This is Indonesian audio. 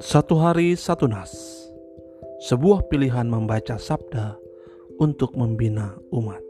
Satu hari satu nas, sebuah pilihan membaca sabda untuk membina umat.